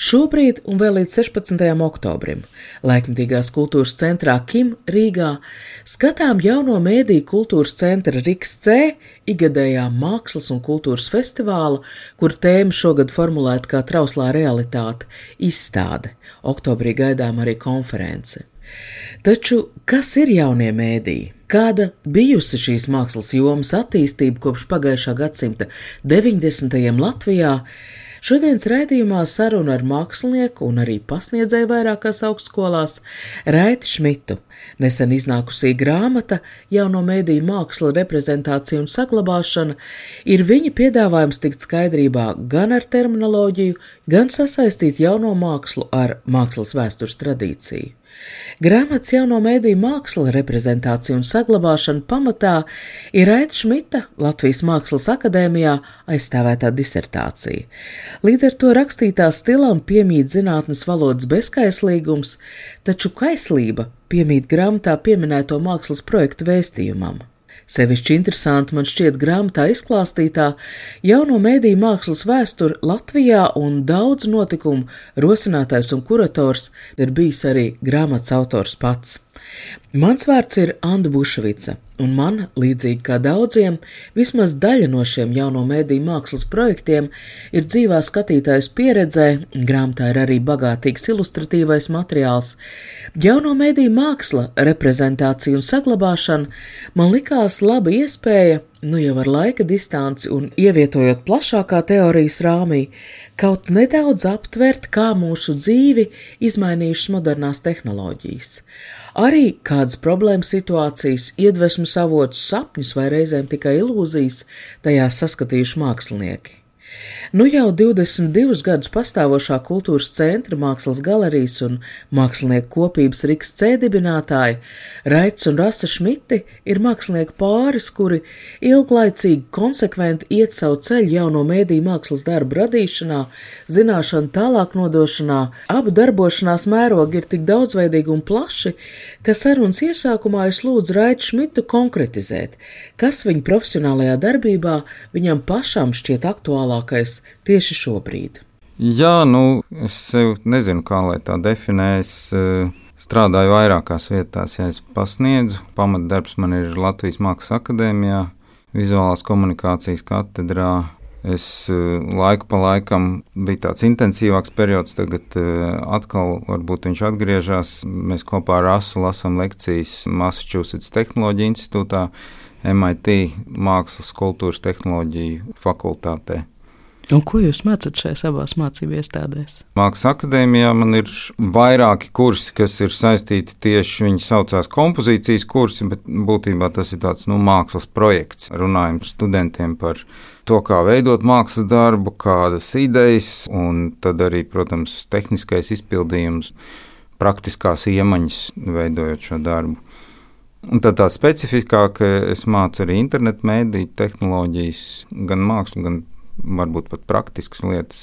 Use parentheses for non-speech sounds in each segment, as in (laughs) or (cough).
Šobrīd un vēl līdz 16. oktobrim Laikmatīgās kultūras centrā Kim Rīgā skatām jauno mēdīju kultūras centra Riks C igadējā mākslas un kultūras festivāla, kur tēma šogad formulēta kā trauslā realitāte - izstāde. Oktobrī gaidām arī konference. Taču kas ir jaunie mēdīji? Kāda bijusi šīs mākslas jomas attīstība kopš pagājušā gadsimta 90. Latvijā? Šodienas raidījumā saruna ar mākslinieku un arī pasniedzēju vairākās augstskolās Raiti Šmitu. Nesen iznākusī grāmata Jauno mēdīju māksla, reprezentācija un saglabāšana ir viņa piedāvājums tikt skaidrībā gan ar terminoloģiju, gan sasaistīt jauno mākslu ar mākslas vēstures tradīciju. Grāmatas jauno mēdīju māksla, reprezentācija un saglabāšana pamatā ir Aita Šmita Latvijas Mākslas akadēmijā aizstāvētā disertācija. Līdz ar to rakstītā stilam piemīt zinātnes valodas bezkaislīgums, taču kaislība piemīt grāmatā pieminēto mākslas projektu vēstījumam. Sevišķi interesanti man šķiet grāmatā izklāstītā jauno mēdīju mākslas vēsture Latvijā un daudz notikumu rosinātājs un kurators ir bijis arī grāmatas autors pats. Mans vārds ir Anna Bušvica, un man, līdzīgi kā daudziem, vismaz daļa no šiem jauno mēdīju mākslas projektiem ir dzīvā skatītājas pieredzē, grāmatā ir arī bagātīgs ilustratīvais materiāls. Jauno mēdīju māksla, reprezentācija un saglabāšana man likās laba iespēja nu jau ar laika distanci un ievietojot plašākā teorijas rāmī, kaut nedaudz aptvert, kā mūsu dzīvi izmainījušas modernās tehnoloģijas. Arī kādas problēmas situācijas, iedvesmas avotus, sapņus vai reizēm tikai ilūzijas tajās saskatījuši mākslinieki. Nu jau 22 gadus pastāvošā kultūras centra, mākslas galerijas un mākslinieku kopības Riks C dibinātāji Raits un Rasa Šmiti ir mākslinieku pāris, kuri ilglaicīgi konsekventi iet savu ceļu jauno mēdīju mākslas darbu radīšanā, zināšanu tālāk nodošanā, abu darbošanās mērogi ir tik daudzveidīgi un plaši, ka sarunas iesākumā es lūdzu Raitu Šmitu konkretizēt, kas viņa profesionālajā darbībā viņam pašam šķiet aktuālākais tieši šobrīd? Jā, nu, es sev nezinu, kā lai tā definē. Es uh, strādāju vairākās vietās, ja es pasniedzu. Pamatdarbs man ir Latvijas Mākslas akadēmijā, vizuālās komunikācijas katedrā. Es uh, laiku pa laikam bija tāds intensīvāks periods, tagad uh, atkal varbūt viņš atgriežas. Mēs kopā ar ASU lasām lekcijas Massachusetts Tehnoloģiju institūtā, MIT Mākslas kultūras tehnoloģiju fakultātē. Un ko jūs mācāt šajās abās mācību iestādēs? Mākslas akadēmijā man ir vairāki kursi, kas ir saistīti tieši viņa saucās kompozīcijas kursi, bet būtībā tas ir tāds nu, mākslas projekts. Runājam ar studentiem par to, kā veidot mākslas darbu, kādas idejas, un tad arī, protams, tehniskais izpildījums, praktiskās iemaņas veidojot šo darbu. Un tad tā specifiskāk es mācu arī internetu mēdīju tehnoloģijas, gan mākslu, gan varbūt pat praktiskas lietas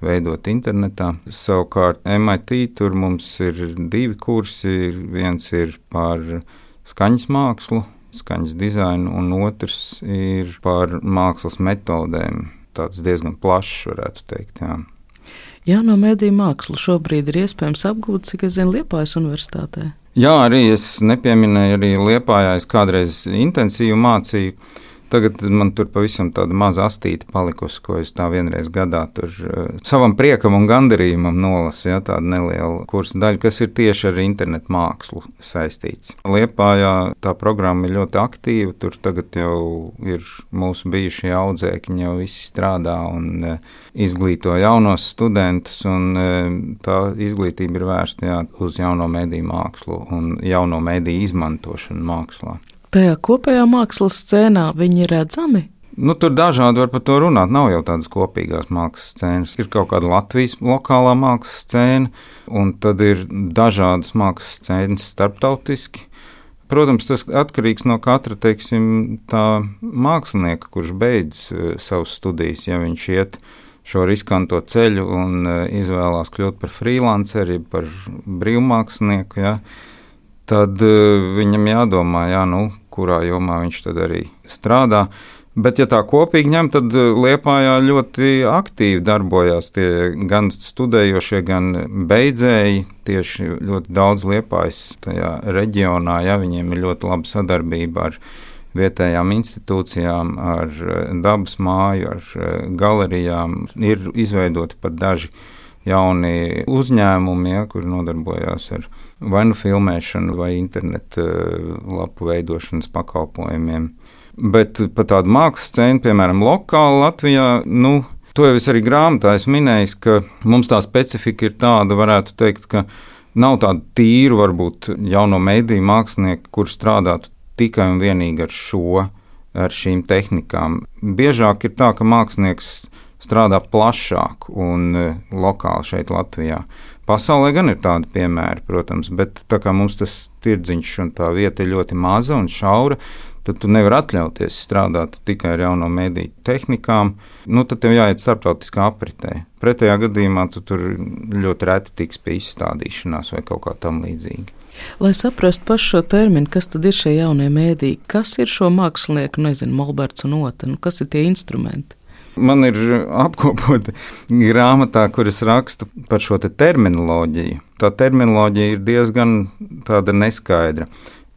veidot internetā. Savukārt MIT tur mums ir divi kursi. Viens ir par skaņas mākslu, skaņas dizainu, un otrs ir par mākslas metodēm. Tāds diezgan plašs, varētu teikt. Jā. Jauno mediju mākslu šobrīd ir iespējams apgūt, cik es zinu, Liepājas universitātē. Jā, arī es nepieminēju, arī Liepājā es kādreiz intensīvi mācīju. Tagad man tur pavisam tāda maza astīte palikusi, ko es tā vienreiz gadā tur uh, savam priekam un gandarījumam nolasu. Ja, tāda neliela kursa daļa, kas ir tieši ar internetu mākslu saistīts. Liepājā tā programma ir ļoti aktīva. Tur tagad jau ir mūsu bijušie audzēkņi, jau visi strādā un uh, izglīto jaunos studentus. Un, uh, tā izglītība ir vērsta jā, uz jauno mediju mākslu un jauno mediju izmantošanu mākslā tajā kopējā mākslas scēnā viņi ir redzami? Nu, tur dažādi var par to runāt. Nav jau tādas kopīgās mākslas scēnas. Ir kaut kāda Latvijas lokālā mākslas scēna, un tad ir dažādas mākslas scēnas starptautiski. Protams, tas atkarīgs no katra teiksim, mākslinieka, kurš beidz uh, savas studijas. Ja viņš iet šo riskanto ceļu un uh, izvēlās kļūt par freelanceri, par brīvmākslinieku, ja, tad uh, viņam jādomā, jā, nu, kurā jomā viņš tad arī strādā. Bet, ja tā kopīgi ņem, tad Lietpājā ļoti aktīvi darbojās tie gan studējošie, gan beidzēji. Tieši ļoti daudz Lietpājas tajā reģionā, ja viņiem ir ļoti laba sadarbība ar vietējām institūcijām, ar dabas māju, ar galerijām. Ir izveidoti pat daži jauni uzņēmumi, ja, kuri nodarbojās ar vai nu filmēšanu, vai internetu lapu veidošanas pakalpojumiem. Bet par tādu mākslas scēnu, piemēram, lokāli Latvijā, nu, to jau es arī grāmatā esmu minējis, ka mums tā specifika ir tāda, varētu teikt, ka nav tādu tīru, varbūt jauno mediju mākslinieku, kur strādātu tikai un vienīgi ar šo, ar šīm tehnikām. Biežāk ir tā, ka mākslinieks strādā plašāk un e, lokāli šeit, Latvijā. Pasaulē gan ir tādi piemēri, protams, bet tā kā mums tas tirdziņš un tā vieta ir ļoti maza un šaura, tad tu nevari atļauties strādāt tikai ar jauno mediju tehnikām. Nu, tad tev jāiet starptautiskā apritē. Pretējā gadījumā tu tur ļoti reti tiks pie izstādīšanās vai kaut kā tam līdzīga. Lai saprastu pašu šo terminu, kas tad ir šie jaunie mēdīji, kas ir šo mākslinieku, nezinu, Molberts un Otra, nu, kas ir tie instrumenti? Man ir apkopota grāmatā, kuras raksta par šo te terminoloģiju. Tā terminoloģija ir diezgan neskaidra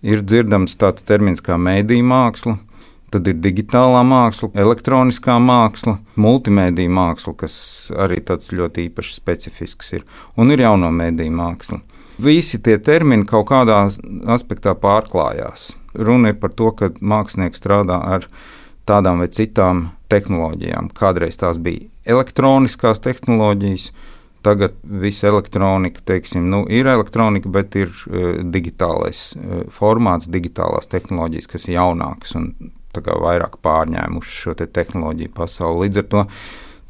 ir dzirdams tāds termins kā mēdīņu māksla. Tad ir digitālā māksla, elektroniskā māksla, multimediju māksla, kas arī tāds ļoti īpašs, specifisks ir. Un ir jauno mediju māksla. Visi tie termini kaut kādā aspektā pārklājās. Runa ir par to, ka mākslinieks strādā ar tādām vai citām tehnoloģijām. Kādreiz tās bija elektroniskās tehnoloģijas, Tagad viss elektronika, teiksim, nu, ir elektronika, bet ir uh, digitālais uh, formāts, digitālās tehnoloģijas, kas ir jaunākas un vairāk pārņēmušas šo te tehnoloģiju pasauli. Līdz ar to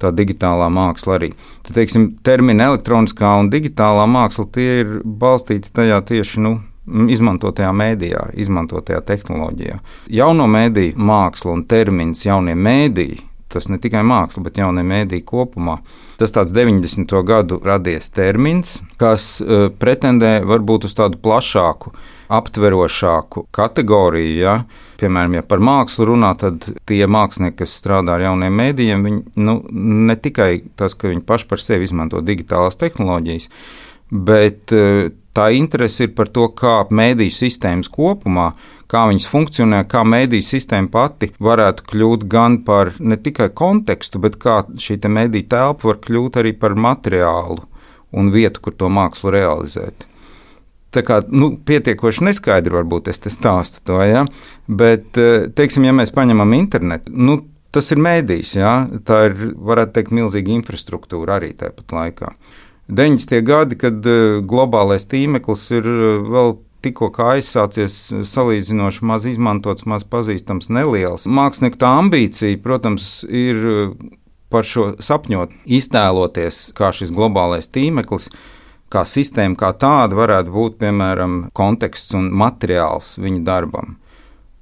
tā digitālā māksla arī. Tad, teiksim, termini elektroniskā un digitālā māksla ir balstīti tajā tieši. Nu, Izmantotajā mēdījā, izmantotajā tehnoloģijā. Jauno mēdīju māksla un termins jaunie mēdīji tas ne tikai māksla, bet jaunie mēdīji kopumā. Tas tāds 90. gadu radies termins, kas uh, pretendē varbūt uz tādu plašāku, aptverošāku kategoriju. Ja? Piemēram, ja par mākslu runā, tad tie mākslinieki, kas strādā ar jauniem mēdījiem, viņi nu, ne tikai tas, ka viņi paši par sevi izmanto digitālās tehnoloģijas, bet uh, tā interese ir par to, kā mēdīju sistēmas kopumā kā viņas funkcionē, kā mēdīņu sistēma pati varētu kļūt gan par ne tikai kontekstu, bet kā šī mēdīņu telpa var kļūt arī par materiālu un vietu, kur to mākslu realizēt. Tā kā nu, pietiekoši neskaidri varbūt es stāstu to, ja? bet, eh, teiksim, ja mēs paņemam internetu, nu, tas ir mēdījis, ja? tā ir, varētu teikt, milzīga infrastruktūra arī tāpat laikā. 90. gadi, kad eh, globālais tīmeklis ir eh, vēl tikko aizsācies, salīdzinoši maz izmantots, maz pazīstams, neliels. Mākslinieku tā ambīcija, protams, ir par šo sapņot, iztēloties, kā šis globālais tīmeklis, kā sistēma kā tāda varētu būt, piemēram, konteksts un materiāls viņa darbam.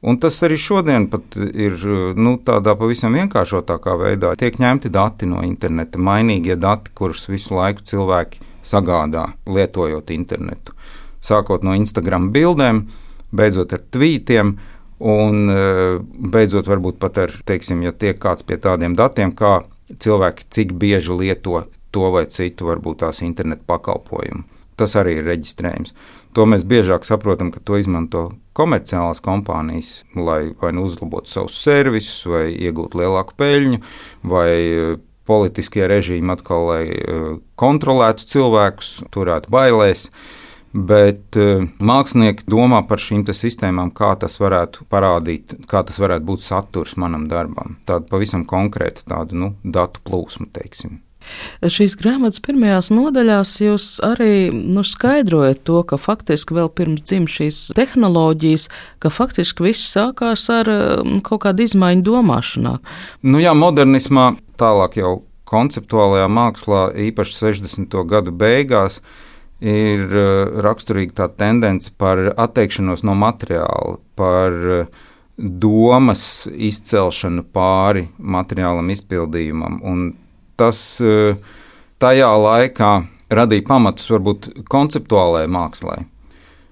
Un tas arī šodien ir nu, tādā pavisam vienkāršotākā veidā. Tiek ņemti dati no interneta, mainīgie dati, kurus visu laiku cilvēki sagādā, lietojot internetu sākot no Instagram bildēm, beidzot ar tvītiem. Un eh, beidzot, varbūt pat ar, teiksim, ja tiek kāds pie tādiem datiem, kā cilvēki cik bieži lieto to vai citu, varbūt tās internetu pakalpojumu. Tas arī ir reģistrējums. To mēs biežāk saprotam, ka to izmanto komerciālās kompānijas, lai vai nu uzlabotu savus servisus, vai iegūtu lielāku peļņu, vai eh, politiskie režīmi atkal, lai eh, kontrolētu cilvēkus, turētu bailēs. Bet uh, mākslinieki domā par šīm sistēmām, kā tas varētu parādīt, kā tas varētu būt saturs manam darbam. Tāda pavisam konkrēta tādu, nu, datu plūsma, teiksim. Šīs grāmatas pirmajās nodaļās jūs arī nu, skaidrojat to, ka faktiski vēl pirms dzimta šīs tehnoloģijas, ka faktiski viss sākās ar um, kaut kādu izmaiņu domāšanā. Nu jā, modernismā, tālāk jau konceptuālajā mākslā, īpaši 60. gadu beigās, ir raksturīga tā tendence par atteikšanos no materiāla, par domas izcelšanu pāri materiālam izpildījumam. Un tas tajā laikā radīja pamatus varbūt konceptuālajai mākslai.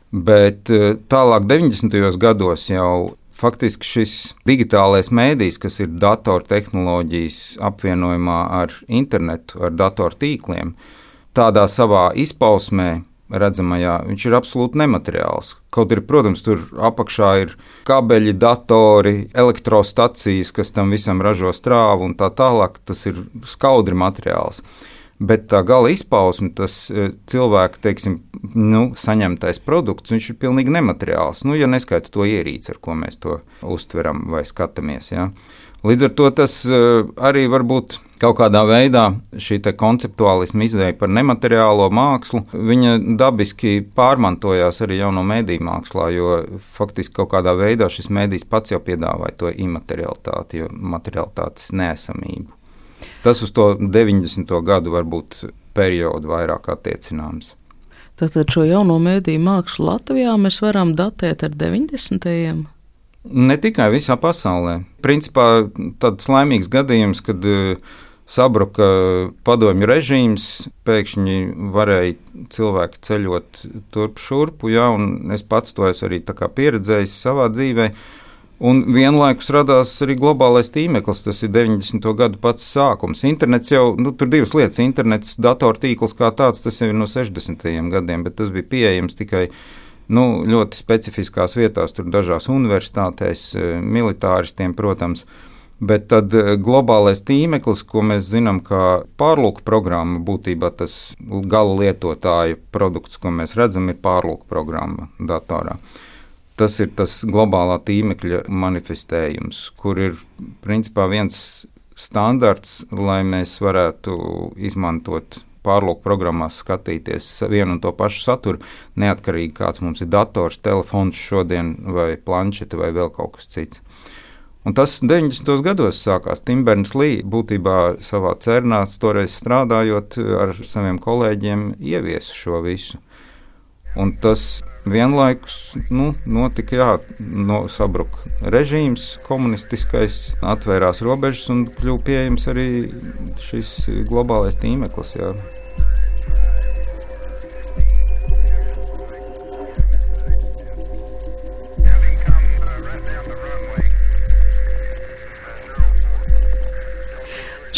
Bet tālāk, 90. gados jau faktiski šis digitālais mēdījis, kas ir datortehnoloģijas apvienojumā ar internetu, ar datortīkliem, tādā savā izpausmē redzamajā, viņš ir absolūti nemateriāls. Kaut arī, protams, tur apakšā ir kabeļi, datori, elektrostacijas, kas tam visam ražo strāvu un tā tālāk. Tas ir skaudri materiāls. Bet tā gala izpausme, tas e, cilvēka teiksim, nu, saņemtais produkts, viņš ir pilnīgi nemateriāls. Nu, ja neskaita to ierīci, ar ko mēs to uztveram vai skatāmies. Ja. Līdz ar to tas e, arī var būt kaut kādā veidā šī konceptuālisma izdeja par nemateriālo mākslu. Viņa dabiski pārmantojās arī jauno mediju mākslā, jo faktiski kaut kādā veidā šis medijs pats jau piedāvāja to imaterialitāti, materialitātes nesamību. Tas uz to 90. gadu varbūt periodu vairāk attiecināms. Tātad šo jauno mēdīju mākslu Latvijā mēs varam datēt ar 90. Ne tikai visā pasaulē. Principā tāds laimīgs gadījums, kad uh, sabruka padomju režīms, pēkšņi varēja cilvēki ceļot turp šurpu, ja, un es pats to esmu arī pieredzējis savā dzīvēm. Un vienlaikus radās arī globālais tīmeklis. Tas ir 90. gadu pats sākums. Internets jau, nu, tur divas lietas. Internets, datortīkls kā tāds, tas jau ir no 60. gadiem, bet tas bija pieejams tikai nu, ļoti specifiskās vietās, tur dažās universitātēs, eh, militāristiem, protams. Bet tad eh, globālais tīmeklis, ko mēs zinām, kā pārlūku programma, būtībā tas gala lietotāja produkts, ko mēs redzam, ir pārlūku programma datorā. Tas ir tas globālā tīmekļa manifestējums, kur ir principā viens standarts, lai mēs varētu izmantot pārlūku programmās, skatīties vienu un to pašu saturu, neatkarīgi kāds mums ir dators, telefons šodien, vai planšete, vai vēl kaut kas cits. Un tas 90. gados sākās. Timbers Līja būtībā savā cernā, toreiz strādājot ar saviem kolēģiem, ieviesa šo visu. Un tas vienlaikus nu, notika, jā, no sabruka režīms, komunistiskais, atvērās robežas un kļuva pieejams arī šis globālais tīmeklis. Jā.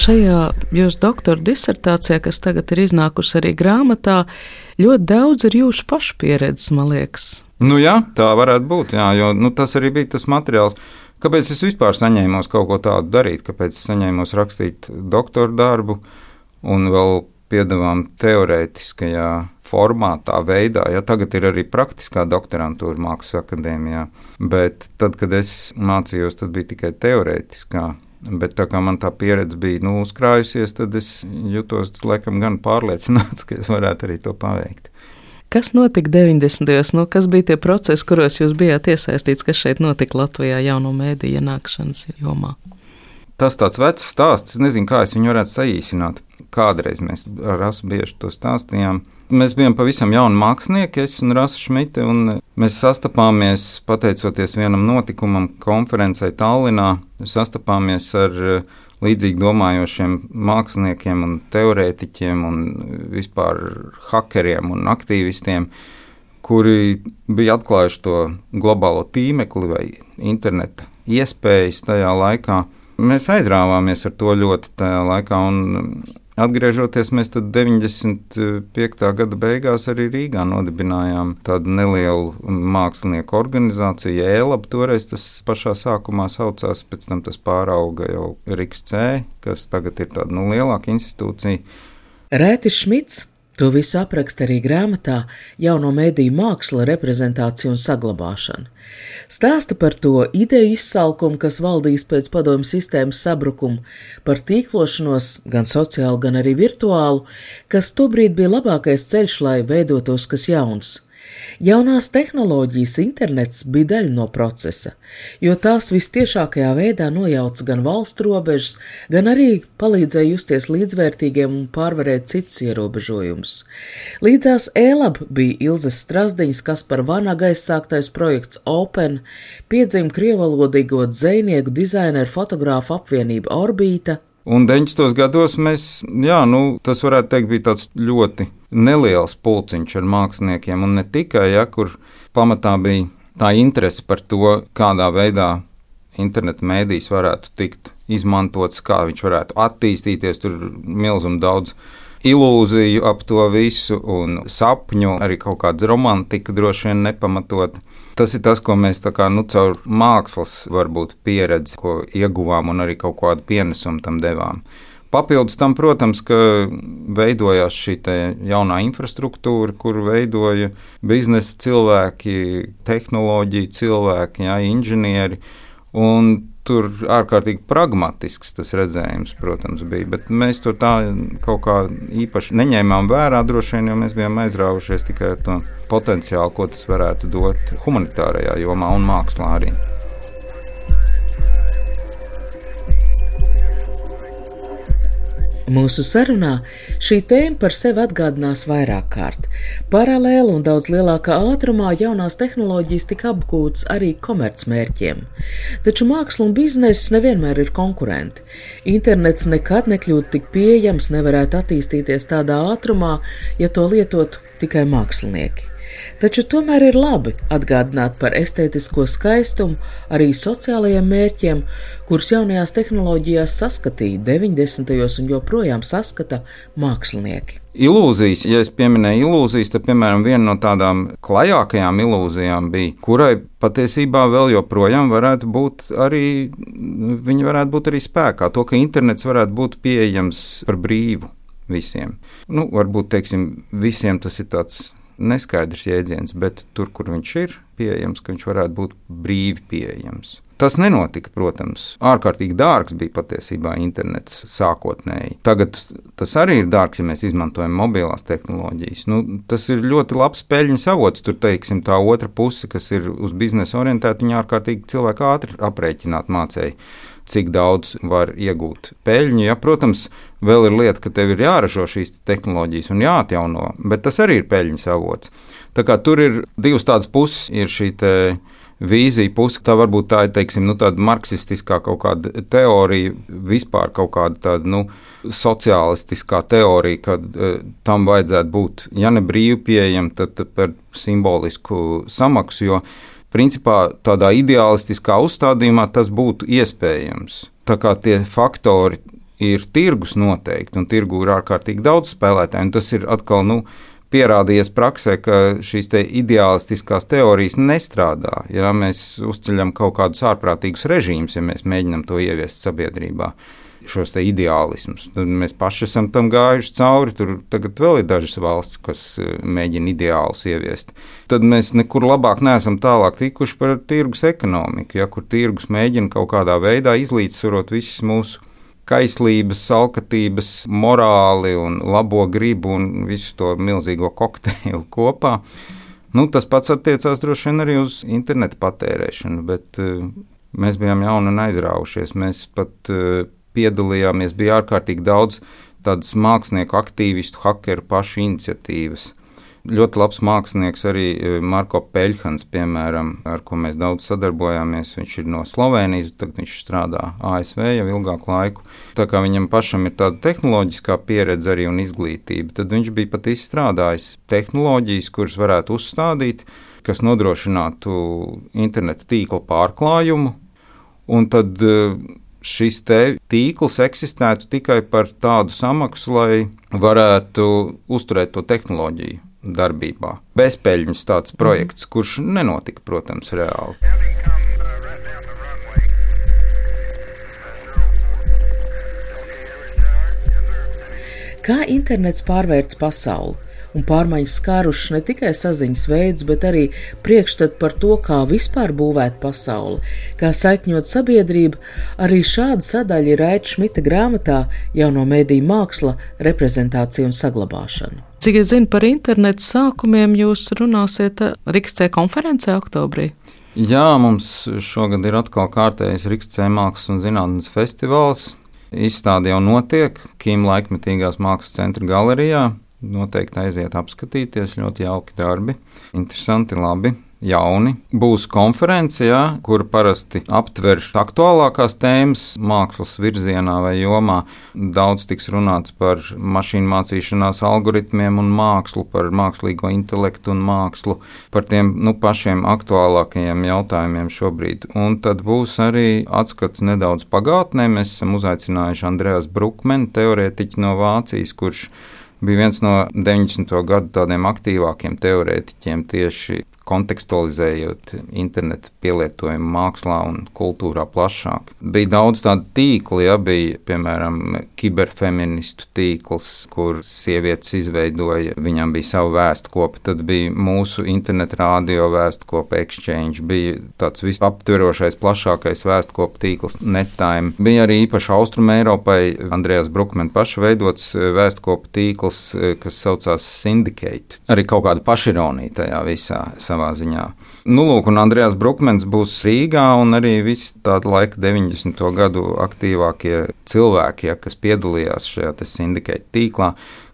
Šajā jūsu doktora disertācijā, kas tagad ir iznākusi arī grāmatā, ļoti daudz ir jūsu pašu pieredzes, man liekas. Nu, jā, tā varētu būt, jā, jo nu, tas arī bija tas materiāls. Kāpēc es vispār saņēmos kaut ko tādu darīt? Kāpēc es saņēmos rakstīt doktora darbu un vēl piedāvām teorētiskajā formātā, veidā. Ja tagad ir arī praktiskā doktorantūra Mākslas akadēmijā, bet tad, kad es mācījos, tad bija tikai teorētiskā. Bet tā kā man tā pieredze bija nu, uzkrājusies, tad es jutos laikam gan pārliecināts, (laughs) ka es varētu arī to paveikt. Kas notika 90. gados? Nu, kas bija tie procesi, kuros jūs bijāt iesaistīts, kas šeit notika Latvijā jauno mēdīju ienākšanas jomā? Tas tāds vecs stāsts, es nezinu, kā es viņu varētu saīsināt. Kādreiz mēs ar Rasu bieži to stāstījām. Mēs bijām pavisam jauni mākslinieki, es un Rasa Šmita, un mēs sastapāmies pateicoties vienam notikumam, konferencei Tallinā. Sastapāmies ar eh, līdzīgi domājošiem māksliniekiem un teorētiķiem un vispār hakeriem un aktīvistiem, kuri bija atklājuši to globālo tīmekli vai interneta iespējas tajā laikā. Mēs aizrāvāmies ar to ļoti tajā laikā, un Atgriežoties, mēs 95. gada beigās arī Rīgā nodibinājām tādu nelielu mākslinieku organizāciju, ELAB. Toreiz tas pašā sākumā saucās, pēc tam tas pārauga jau RICS, kas tagad ir tāda nu, lielāka institūcija. Rētis Šmits To visu apraksta arī grāmatā Jauno mediju māksla, reprezentācija un saglabāšana. Stāsta par to ideju izsalkumu, kas valdīs pēc padomju sistēmas sabrukuma, par tīklošanos, gan sociālu, gan arī virtuālu, kas tobrīd bija labākais ceļš, lai veidotos kas jauns. Jaunās tehnoloģijas internets bija daļa no procesa, jo tās vistiešākajā veidā nojauca gan valstu robežas, gan arī palīdzēja justies līdzvērtīgiem un pārvarēt citus ierobežojumus. Līdzās ēlab bija Ilzas Strasdiņas, kas par vanaga aizsāktais projekts Open, piedzima krievalodīgo dzēnieku dizaineru fotogrāfu apvienība Orbīta, Un 90. gados mēs, jā, nu, tas varētu teikt, bija tāds ļoti neliels pulciņš ar māksliniekiem, un ne tikai, ja, kur pamatā bija tā interese par to, kādā veidā interneta mēdījis varētu tikt izmantots, kā viņš varētu attīstīties, tur milzum daudz ilūziju ap to visu un sapņu, arī kaut kāda romantika droši vien nepamatot. Tas ir tas, ko mēs kā, nu, caur mākslas varbūt pieredzi, ko ieguvām un arī kaut kādu pienesumu tam devām. Papildus tam, protams, ka veidojās šī jaunā infrastruktūra, kur veidoja biznesa cilvēki, tehnoloģiju cilvēki, jā, inženieri. Un tur ārkārtīgi pragmatisks tas redzējums, protams, bija. Bet mēs to tā kaut kā īpaši neņēmām vērā, droši vien, jo mēs bijām aizrāvušies tikai ar to potenciālu, ko tas varētu dot humanitārajā jomā un mākslā arī. Mūsu sarunā šī tēma par sevi atgādinās vairāk kārt. Paralēli un daudz lielākā ātrumā jaunās tehnoloģijas tika apgūtas arī komercmērķiem. Taču māksla un bizness nevienmēr ir konkurenti. Internets nekad nekļūtu tik pieejams, nevarētu attīstīties tādā ātrumā, ja to lietotu tikai mākslinieki. Taču tomēr ir labi atgādināt par estētisko skaistumu, arī sociālajiem mērķiem, kurus jaunajās tehnoloģijās saskatīja 90. un joprojām saskata mākslinieki. Ilūzijas, ja es pieminēju ilūzijas, tad, piemēram, viena no tādām klajākajām ilūzijām bija, kurai patiesībā vēl joprojām varētu būt arī, viņa varētu būt arī spēkā, to, ka internets varētu būt pieejams par brīvu visiem. Nu, varbūt, teiksim, visiem tas ir tāds neskaidrs jēdziens, bet tur, kur viņš ir pieejams, ka viņš varētu būt brīvi pieejams. Tas nenotika, protams. Ārkārtīgi dārgs bija patiesībā internets sākotnēji. Tagad tas arī ir dārgs, ja mēs izmantojam mobilās tehnoloģijas. Nu, tas ir ļoti labs peļņas avots. Tur, teiksim, tā otra puse, kas ir uz biznesa orientēta, viņa ārkārtīgi cilvēku ātri aprēķināt mācēja cik daudz var iegūt peļņu. Ja, protams, vēl ir lieta, ka tev ir jāražo šīs tehnoloģijas un jāatjauno, bet tas arī ir peļņas avots. Tā kā tur ir divas tādas puses, ir šī vīzija puse, tā varbūt tā ir teiksim, nu, tāda marksistiskā kaut kāda teorija, vispār kaut kāda tāda. Nu, Sociālistiskā teorija, ka uh, tam vajadzētu būt, ja ne brīvi pieejama, tad, tad par simbolisku samaksu. Jo principā tādā ideālistiskā uzstādījumā tas būtu iespējams. Tā kā tie faktori ir tirgus noteikti, un tirgu ir ārkārtīgi daudz spēlētāju, un tas ir atkal nu, pierādījies praksē, ka šīs te ideālistiskās teorijas nestrādā. Ja mēs uzceļam kaut kādus ārprātīgus režīmus, ja mēs mēģinām to ieviest sabiedrībā šos ideālismus. Tad mēs paši esam tam gājuši cauri. Tur tagad vēl ir dažas valsts, kas e, mēģina ideālus ieviest. Tad mēs nekur labāk neesam tālāk tikuši par tirgus ekonomiku, ja kur tirgus mēģina kaut kādā veidā izlīdzsvarot visas mūsu kaislības, alkatības, morāli un labo gribu un visu to milzīgo kokteili (laughs) kopā. Nu, tas pats attiecās droši vien arī uz internetu patērēšanu, bet uh, mēs bijām jauni un aizraujušies. Mēs pat uh, piedalījāmies, bija ārkārtīgi daudz tādas mākslinieku, aktīvistu, hakeru pašu iniciatīvas. Ļoti labs mākslinieks arī e, Marko Peļhans, piemēram, ar ko mēs daudz sadarbojāmies. Viņš ir no Slovenijas, tagad viņš strādā ASV jau ilgāku laiku. Tā kā viņam pašam ir tāda tehnoloģiskā pieredze arī un izglītība, tad viņš bija pat izstrādājis tehnoloģijas, kuras varētu uzstādīt, kas nodrošinātu interneta tīkla pārklājumu. Un tad e, šis tīkls eksistētu tikai par tādu samaksu, lai varētu uzturēt to tehnoloģiju darbībā. Bezpeļņas tāds projekts, kurš nenotika, protams, reāli. Kā internets pārvērts pasauli un pārmaiņas skārušas ne tikai saziņas veidus, bet arī priekšstatu par to, kā vispār būvēt pasauli, kā saikņot sabiedrību, arī šāda sadaļa ir Aita Šmita grāmatā Jauno mēdīju māksla, reprezentācija un saglabāšana. Cik es zinu par internetu sākumiem, jūs runāsiet Rīgstē konferencē oktobrī? Jā, mums šogad ir atkal kārtējs Rīgstē mākslas un zinātnes festivāls. Izstāde jau notiek Kīma laikmetīgās mākslas centra galerijā. Noteikti aiziet apskatīties, ļoti jauki darbi, interesanti, labi jauni. Būs konference, jā, kur parasti aptver aktuālākās tēmas mākslas virzienā vai jomā. Daudz tiks runāts par mašīnu mācīšanās algoritmiem un mākslu, par mākslīgo intelektu un mākslu, par tiem nu, pašiem aktuālākajiem jautājumiem šobrīd. Un tad būs arī atskats nedaudz pagātnē. Mēs esam uzaicinājuši Andrejas Brukmenu, teorētiķu no Vācijas, kurš bija viens no 90. gadu tādiem aktīvākiem teorētiķiem tieši kontekstualizējot internetu pielietojumu mākslā un kultūrā plašāk. Bija daudz tādu tīklu, ja bija piemēram kiberfeministu tīkls, kur sievietes izveidoja, viņam bija sava vēstkopa, tad bija mūsu internetu rādio vēstkopa exchange, bija tāds visaptverošais, plašākais vēstkopa tīkls nettime. Bija arī īpaši Austrum Eiropai Andrējas Brukmena paša veidots vēstkopa tīkls, kas saucās Syndicate. Arī kaut kāda pašironija tajā visā savā ziņā. Nu, lūk, un Andrēs Brukmens būs Rīgā, un arī visi tādi laika 90. gadu aktīvākie cilvēki, ja, kas piedalījās šajā sindikēta tīklā,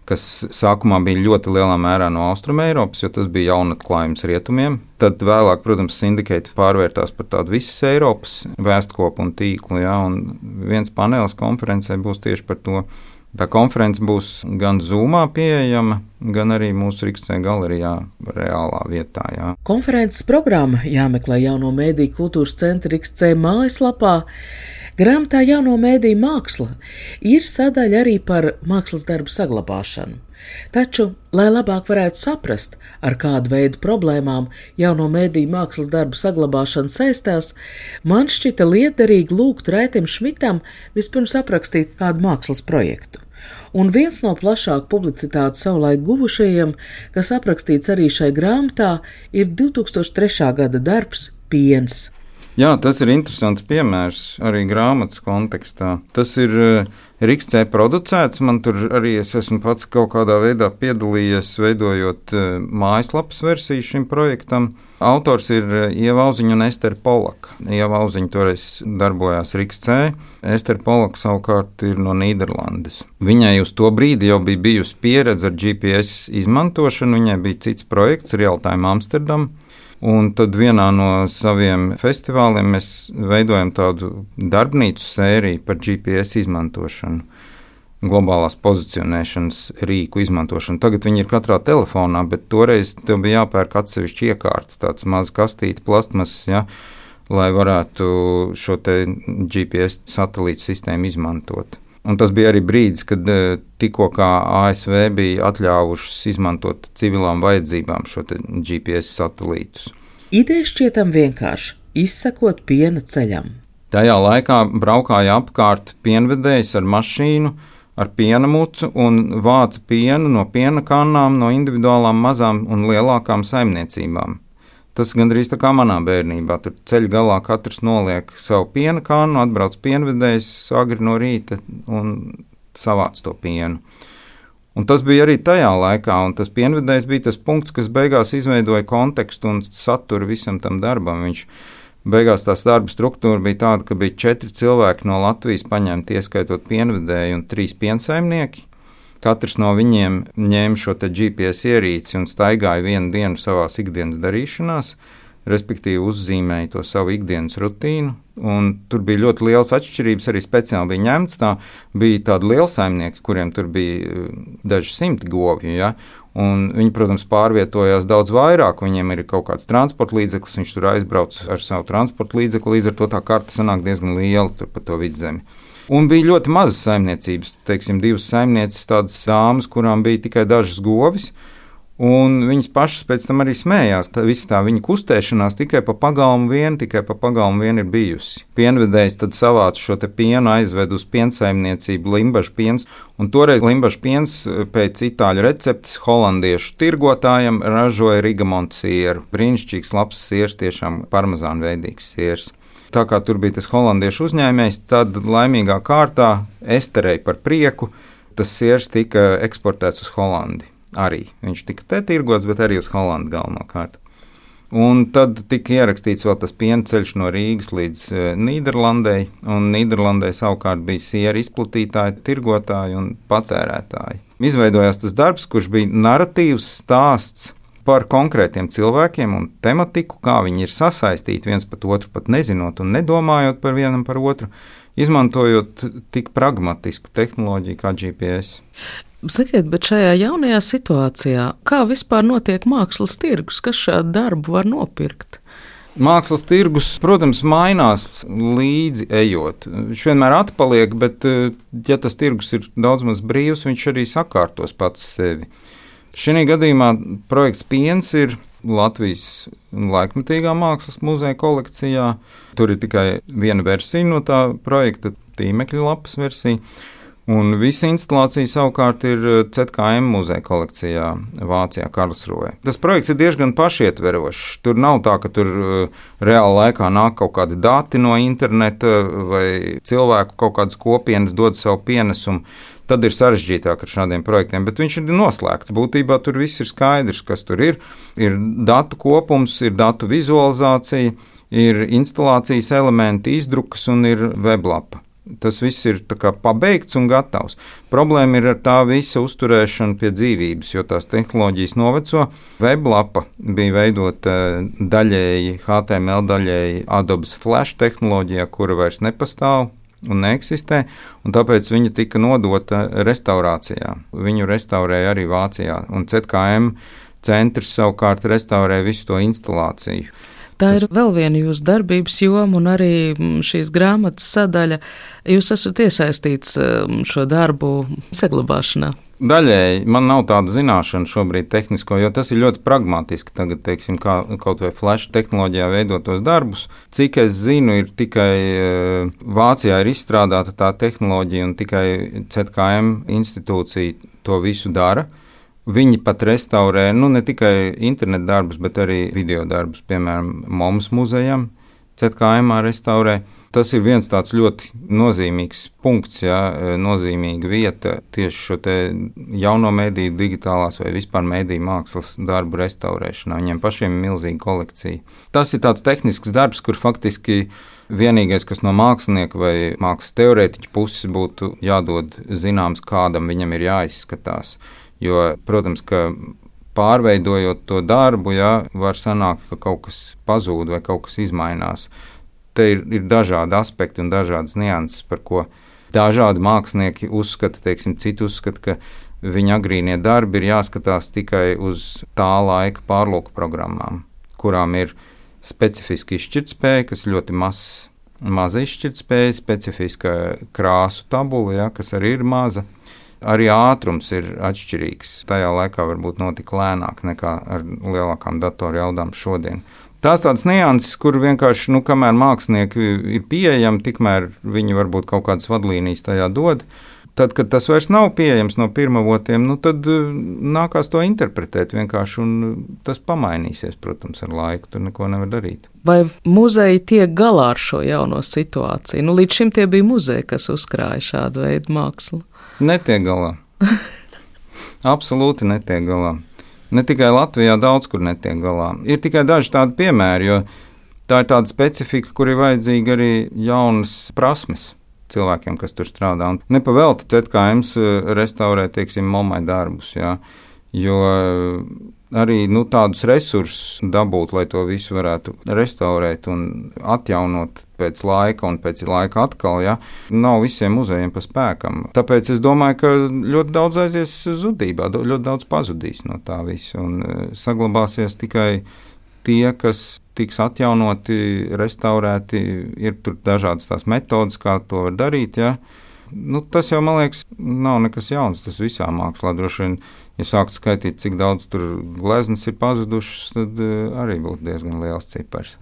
kas sākumā bija ļoti lielā mērā no Austrumēropas, jo tas bija jaunatklājums rietumiem. Tad vēlāk, protams, sindikēta pārvērtās par tādu visas Eiropas vēstkopu un tīklu, ja, un viens panelis konferencē būs tieši par to Tā konference būs gan Zoomā pieejama, gan arī mūsu Rīgstē galerijā, reālā vietā. Jā. Konferences programma jāmeklē jauno mēdīju kultūras centra Rīgstē mājaslapā. Grāmatā jauno mēdīju māksla ir sadaļa arī par mākslas darbu saglabāšanu. Taču, lai labāk varētu saprast, ar kādu veidu problēmām jauno mēdīju mākslas darbu saglabāšana saistās, man šķita liederīgi lūgt Raitam Šmitam vispirms aprakstīt kādu mākslas projektu. Un viens no plašāku publicitāti savulaik guvušajiem, kas aprakstīts arī šai grāmatā, ir 2003. gada darbs Piens. Jā, tas ir interesants piemērs arī grāmatas kontekstā. Tas ir uh, Rīgstē producēts. Man tur arī es esmu pats kaut kādā veidā piedalījies, veidojot uh, mājaslapas versiju šim projektam. Autors ir uh, Ieva Auziņa un Ester Polaka. Ieva Auziņa toreiz darbojās Rīgstē, Ester Polaka savukārt ir no Nīderlandes. Viņai uz to brīdi jau bija bijusi pieredze ar GPS izmantošanu, viņai bija cits projekts, Realtime Amsterdam. Un tad vienā no saviem festivāliem mēs veidojam tādu darbnīcu sēriju par GPS izmantošanu, globālās pozicionēšanas rīku izmantošanu. Tagad viņi ir katrā telefonā, bet toreiz tev bija jāpērk atsevišķi iekārta, tāds mazs kastīte, plastmasas, ja, lai varētu šo GPS satelītu sistēmu izmantot. Un tas bija arī brīdis, kad e, tikko ASV bija atļāvušas izmantot civilām vajadzībām šo GPS satelītus. Ideja šķietam vienkārši - izsekot piena ceļam. Tajā laikā braukāja apkārt pienvedējs ar mašīnu, ar piena mucu un vāca pienu no piena kannām no individuālām mazām un lielākām saimniecībām. Tas gandrīz tā kā manā bērnībā. Tur ceļā galā katrs noliek savu piena kānu, atbrauc pienvedējs agri no rīta un savāc to pienu. Un tas bija arī tajā laikā, un tas pienvedējs bija tas punkts, kas beigās izveidoja kontekstu un saturu visam tam darbam. Viņš beigās tās darba struktūra bija tāda, ka bija četri cilvēki no Latvijas paņemti, ieskaitot pienvedēju un trīs piensaimnieki. Katrs no viņiem ņēma šo GPS ierīci un staigāja vienu dienu savā ikdienas darīšanās, respektīvi uzzīmēja to savu ikdienas rutīnu. Tur bija ļoti liels atšķirības. Arī speciāli bija ņemts tā, bija tādi lieli saimnieki, kuriem tur bija eh, daži simti govju. Ja? Un viņi, protams, pārvietojās daudz vairāk. Viņiem ir kaut kāds transporta līdzeklis, viņš tur aizbrauc ar savu transporta līdzekli. Līdz ar to tā karte sanāk diezgan liela pa to vidzemi. Un bija ļoti mazas saimniecības, teiksim, divas saimnieces, tādas dāmas, kurām bija tikai dažas govis. Un viņas pašas pēc tam arī smējās. Tā visa tā viņa kustēšanās tikai pa pagalmu vien, tikai pa pagalmu vien ir bijusi. Pienvedējs tad savāca šo pienu, aizved uz piensaimniecību Limbaģa piens. Un toreiz Limbaģa piens pēc itāļu receptes holandiešu tirgotājiem ražoja Rigamonta sieru. Brīnišķīgs, labs siers, tiešām parmezāna veidīgs siers. Tā kā tur bija tas holandiešu uzņēmējs, tad laimīgā kārtā esterēja par prieku. Tas siers tika eksportēts uz Holandiju arī. Viņš tika te tirgots, bet arī uz Holandu galvenokārt. Un tad tika ierakstīts vēl tas piena ceļš no Rīgas līdz uh, Nīderlandei, un Nīderlandē savukārt bija sieru izplatītāji, tirgotāji un patērētāji. Izveidojās tas darbs, kurš bija narratīvs stāsts par konkrētiem cilvēkiem un tematiku, kā viņi ir sasaistīti viens pat otru, pat nezinot un nedomājot par vienam par otru, izmantojot tik pragmatisku tehnoloģiju kā GPS. Sakiet, bet šajā jaunajā situācijā, kā vispār notiek mākslas tirgus, kas šādu darbu var nopirkt? Mākslas tirgus, protams, mainās līdzi ejot. Viņš vienmēr atpaliek, bet, eh, ja tas tirgus ir daudz maz brīvs, viņš arī sakārtos pats sevi. Šī gadījumā projekts Piens ir Latvijas laikmatīgā mākslas muzeja kolekcijā. Tur ir tikai viena versija no tā projekta, tīmekļa lapas versija. Un visa instalācija savukārt ir CKM eh, muzeja kolekcijā Vācijā, Karlsruhē. Tas projekts ir diezgan pašietverošs. Tur nav tā, ka tur eh, reāli laikā nāk kaut kādi dati no interneta vai cilvēku kaut kādas kopienas dod savu pienesumu. Tad ir sarežģītāk ar šādiem projektiem, bet viņš ir noslēgts. Būtībā tur viss ir skaidrs, kas tur ir. Ir datu kopums, ir datu vizualizācija, ir instalācijas elementi, izdrukas un ir weblapa tas viss ir pabeigts un gatavs. Problēma ir ar tā visa uzturēšanu pie dzīvības, jo tās tehnoloģijas noveco. Weblapa bija veidota eh, daļēji HTML, daļēji Adobe Flash tehnoloģijā, kura vairs nepastāv. Un neeksistē, un tāpēc viņa tika nodota restaurācijā. Viņu restaurēja arī Vācijā, un ZKM centrs savukārt restaurēja visu to instalāciju. Tā ir vēl viena jūsu darbības joma un arī mm, šīs grāmatas sadaļa. Jūs esat iesaistīts mm, šo darbu saglabāšanā. Daļēji man nav tāda zināšana šobrīd, tehnisko, jo tas ir ļoti pragmatiski. Tagad, teiksim, kā kaut vai flash tehnoloģijā veidot tos darbus. Cik es zinu, ir tikai eh, Vācijā ir izstrādāta tā tehnoloģija, un tikai CKM institūcija to visu dara. Viņi pat restaurē nu, ne tikai internetu darbus, bet arī video darbus, piemēram, Mums muzejam, CKM restaurē. Tas ir viens tāds ļoti nozīmīgs punkts, jā, nozīmīga vieta tieši šo jauno mediju, digitālās vai vispār mediju mākslas darbu restaurēšanā. Viņiem pašiem ir milzīga kolekcija. Tas ir tāds tehnisks darbs, kur faktiski vienīgais, kas no mākslinieka vai mākslas teorētiķa puses būtu jādod zināms, kādam viņam ir jāizskatās. Jo, protams, ka pārveidojot to darbu, jā, var sanākt, ka kaut kas pazūd vai kaut kas mainās. Te ir, ir dažādi aspekti un dažādas nianses, par ko dažādi mākslinieki uzskata, teiksim, citi uzskata, ka viņa agrīnie darbi ir jāskatās tikai uz tā laika pārlūku programmām, kurām ir specifiska izšķirtspēja, kas ļoti mazs. Maza izšķirtspēja, specifiska krāsu tabula, ja, kas arī ir maza Arī ātrums ir atšķirīgs. Tajā laikā varbūt notika lēnāk nekā ar lielākām datoru jaudām šodien. Tās tādas nianses, kur vienkārši, nu, kamēr mākslinieki ir pieejami, tikmēr viņi varbūt kaut kādas vadlīnijas tajā dod. Tad, kad tas vairs nav pieejams no pirmavotiem, nu, tad uh, nākās to interpretēt vienkārši, un tas pamainīsies, protams, ar laiku. Tur neko nevar darīt. Vai muzeji tiek galā ar šo jauno situāciju? Nu, līdz šim tie bija muzeji, kas uzkrāja šādu veidu mākslu. Netiek galā. (laughs) Absolūti netiek galā. Ne tikai Latvijā, daudz kur netiek galā. Ir tikai daži tādi piemēri, jo tā ir tāda specifika, kur ir vajadzīga arī jaunas prasmes cilvēkiem, kas tur strādā. Un nepavēlti CKM eh, restaurē, teiksim, momai darbus, jā, jo arī nu, tādus resursus dabūt, lai to visu varētu restaurēt un atjaunot pēc laika, un pēc laika atkal, ja, nav visiem muzejiem pa spēkam. Tāpēc es domāju, ka ļoti daudz aizies zudībā, ļoti daudz pazudīs no tā visa, un e, saglabāsies tikai tie, kas tiks atjaunoti, restaurēti. Ir tur dažādas tās metodas, kā to var darīt. Ja. Nu, tas jau, man liekas, nav nekas jauns. Tas visā mākslā droši vien, ja sāktu skaitīt, cik daudz tur gleznas ir pazudušas, tad uh, arī būtu diezgan liels cipars.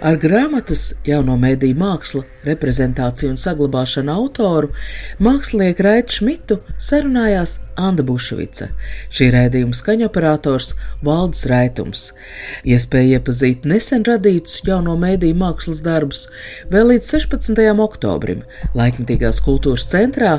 Ar grāmatas jauno mēdīju mākslu, reprezentāciju un saglabāšanu autoru mākslinieku Raitu Šmitu sarunājās Anna Bušvica, šī rēdījuma skaņoperators Valdis Raitums. Iespēja iepazīt nesen radītus jauno mēdīju mākslas darbus vēl līdz 16. oktobrim Laikmatīgās kultūras centrā